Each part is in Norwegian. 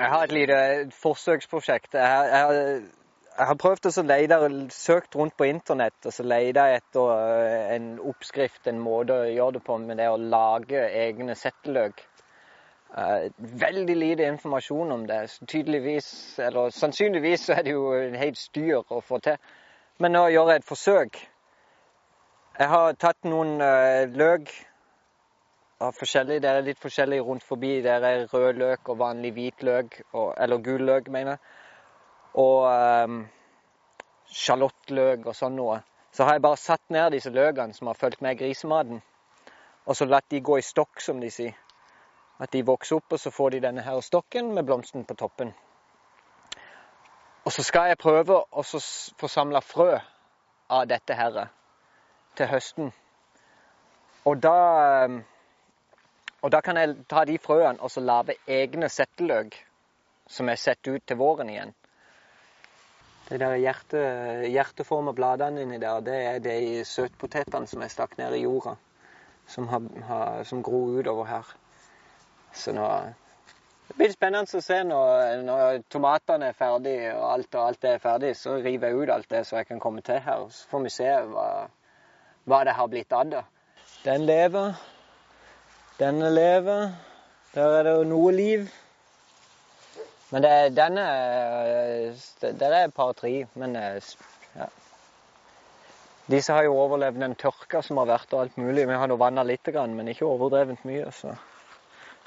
Jeg har et lite forsøksprosjekt. Jeg, har- jeg, jeg har prøvd å lete søkt rundt på internett og så lete etter eh, en oppskrift, en måte å gjøre det på med det å lage egne setteløk. Eh, veldig lite informasjon om det. Tydeligvis, eller sannsynligvis er det jo helt styr å få til. Men nå gjør jeg et forsøk. Jeg har tatt noen eh, løk av forskjellig. Det er litt forskjellig rundt forbi. Det er rød løk og vanlig hvit løk, og, eller gul løk, mener jeg. Og um, sjalottløk og sånn noe. Så har jeg bare satt ned disse løkene som har fulgt med grisematen, og så latt de gå i stokk, som de sier. At de vokser opp, og så får de denne her stokken med blomsten på toppen. Og så skal jeg prøve å få samla frø av dette her til høsten. Og da um, og da kan jeg ta de frøene og så lage egne setteløk som jeg setter ut til våren igjen. De der hjerte, hjerteforma bladene inni der, det er de søtpotetene som jeg stakk ned i jorda. Som, har, har, som gror utover her. Så nå Det blir spennende å se når, når tomatene er ferdig og alt og alt er ferdig. Så river jeg ut alt det så jeg kan komme til her. Så får vi se hva, hva det har blitt av det. Den lever. Denne lever. Der er det noe liv. Men det, denne det- Der er et par-tre, men eh, ja. Disse har jo overlevd den tørka som har vært og alt mulig. Vi har nå vanna litt, men ikke overdrevent mye. Så.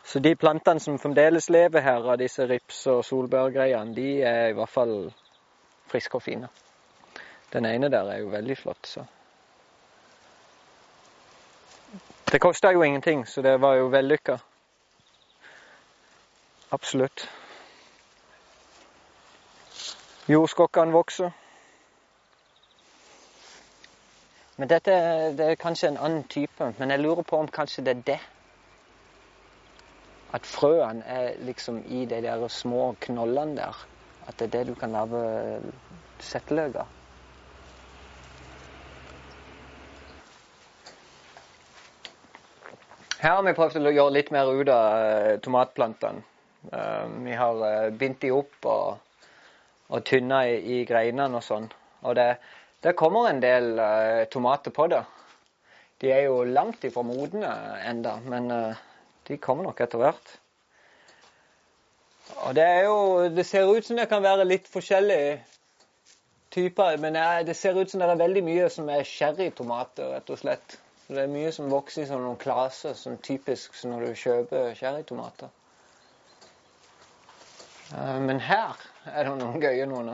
så de plantene som fremdeles lever her, av disse rips- og solbærgreiene, de er i hvert fall friske og fine. Den ene der er jo veldig flott, så. Det kosta jo ingenting, så det var jo vellykka. Absolutt. Jordskokkene vokser. Men dette det er kanskje en annen type. Men jeg lurer på om kanskje det er det. At frøene er liksom i de der små knollene der. At det er det du kan lage setteløk av. Her har vi prøvd å gjøre litt mer ut av eh, tomatplantene. Eh, vi har eh, bindt de opp og, og tynna i, i greinene og sånn. Og det, det kommer en del tomater på det. De er jo langt ifra modne enda, men de kommer nok etter hvert. Og det er jo Det ser ut som det kan være litt forskjellige typer, men det ser ut som det er veldig mye som er sherrytomater, rett og slett. Så Det er mye som vokser i sånne klaser, som typisk når du kjøper sherrytomater. Eh, Men her er det noen gøye noen.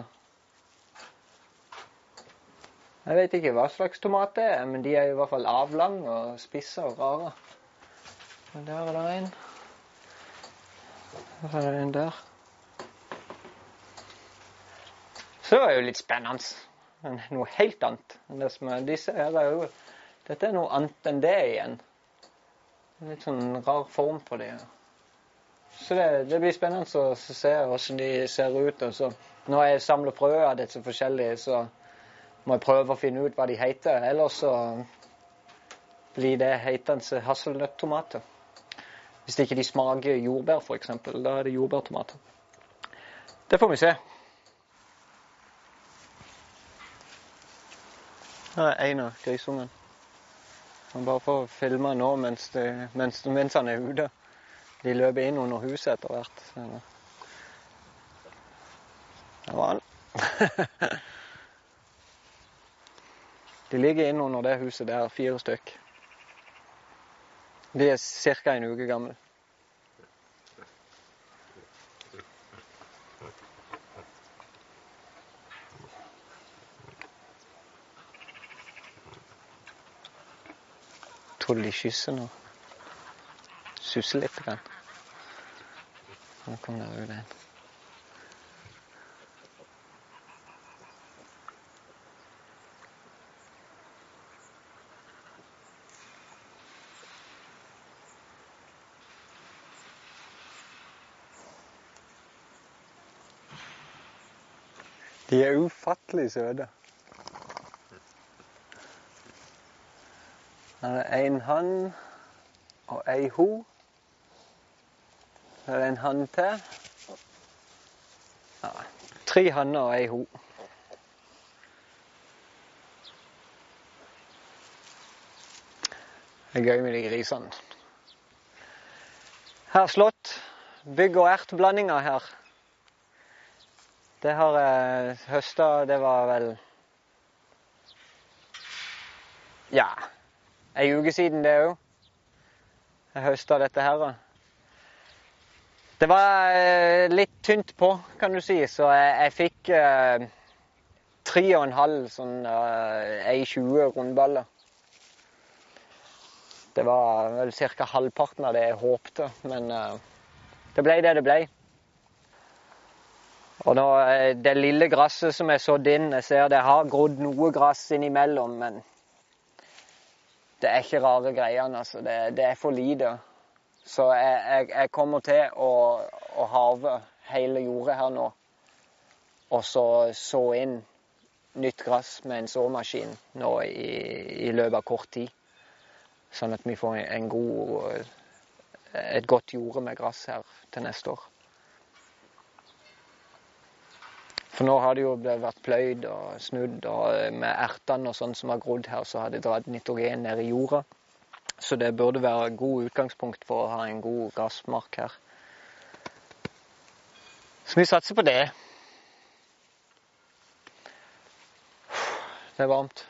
Jeg vet ikke hva slags tomat det er, men de er i hvert fall avlange og spisse og rare. Og der er det en. Der er det en der. Så er det jo litt spennende. Noe helt annet enn det som er disse her. er jo Dette er noe annet enn det igjen. Litt sånn rar form på det. Så det, det blir spennende å se hvordan de ser ut. Og så, når jeg samler frø av disse forskjellige, så må jeg prøve å finne ut hva de heter. Ellers så blir det hetende hasselnøttomater. Hvis ikke de smaker jordbær, f.eks. Da er det jordbærtomater. Det får vi se. Her er en av grisungene. Han bare får filme nå mens, de, mens, mens han er ute. De løper inn under huset etter hvert. Der var han. De ligger inn under det huset der, fire stykk. De er ca. en uke gamle. Du de kysser nå? Susser litt. Grann. Nå kom det ut en. De er ufattelig søte. Her er en hann og ei ho. Her er en hann til. Ja, tre hanner og ei ho. Det er gøy med de grisene. Her slått. Bygg- og erteblandinger her. Det har jeg høsta Det var vel Ja, ei uke siden det òg. Jeg høsta dette her. Det var eh, litt tynt på, kan du si, så jeg, jeg fikk eh, tre og en halv sånn eh, ei 20 rundballer. Det var vel ca. halvparten av det jeg håpte, men det ble det det ble. Og nå, Det lille gresset som er sådd inn, jeg ser det har grodd noe gress innimellom, men det er ikke rare greiene. altså. Det, det er for lite. Så jeg, jeg, jeg kommer til å, å harve hele jordet her nå. Og så så inn nytt gress med en såmaskin nå i, i løpet av kort tid. Sånn at vi får en god, et godt jorde med gress her til neste år. For nå har det jo vært pløyd og snudd, og med ertene og sånn som har grodd her, så har det dratt nitrogen ned i jorda. Så det burde være god utgangspunkt for å ha en god gassmark her. Så vi satser på det. Det er varmt.